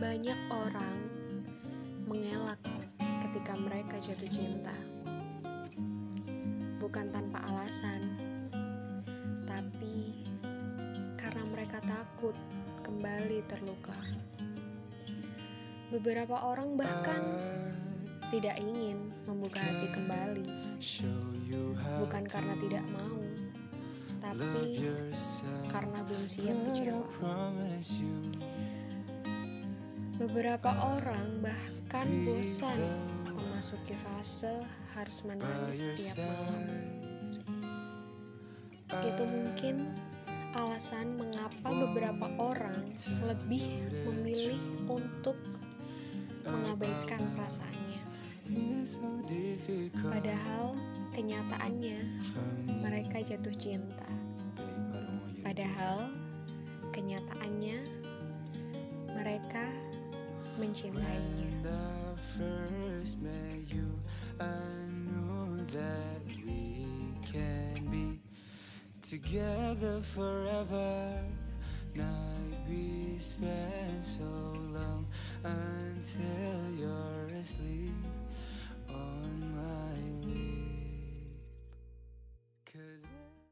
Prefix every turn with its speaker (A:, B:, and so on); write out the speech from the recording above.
A: Banyak orang mengelak ketika mereka jatuh cinta. Bukan tanpa alasan, tapi karena mereka takut kembali terluka. Beberapa orang bahkan tidak ingin membuka hati kembali, bukan karena tidak mau, tapi karena belum siap kecewa. Beberapa orang bahkan bosan memasuki fase harus menangis setiap malam. Itu mungkin alasan mengapa beberapa orang lebih memilih untuk mengabaikan perasaannya. Padahal kenyataannya mereka jatuh cinta. Padahal kenyataannya mereka mencintainya.
B: Together forever, night we spent so long until you're asleep on my lip. Cause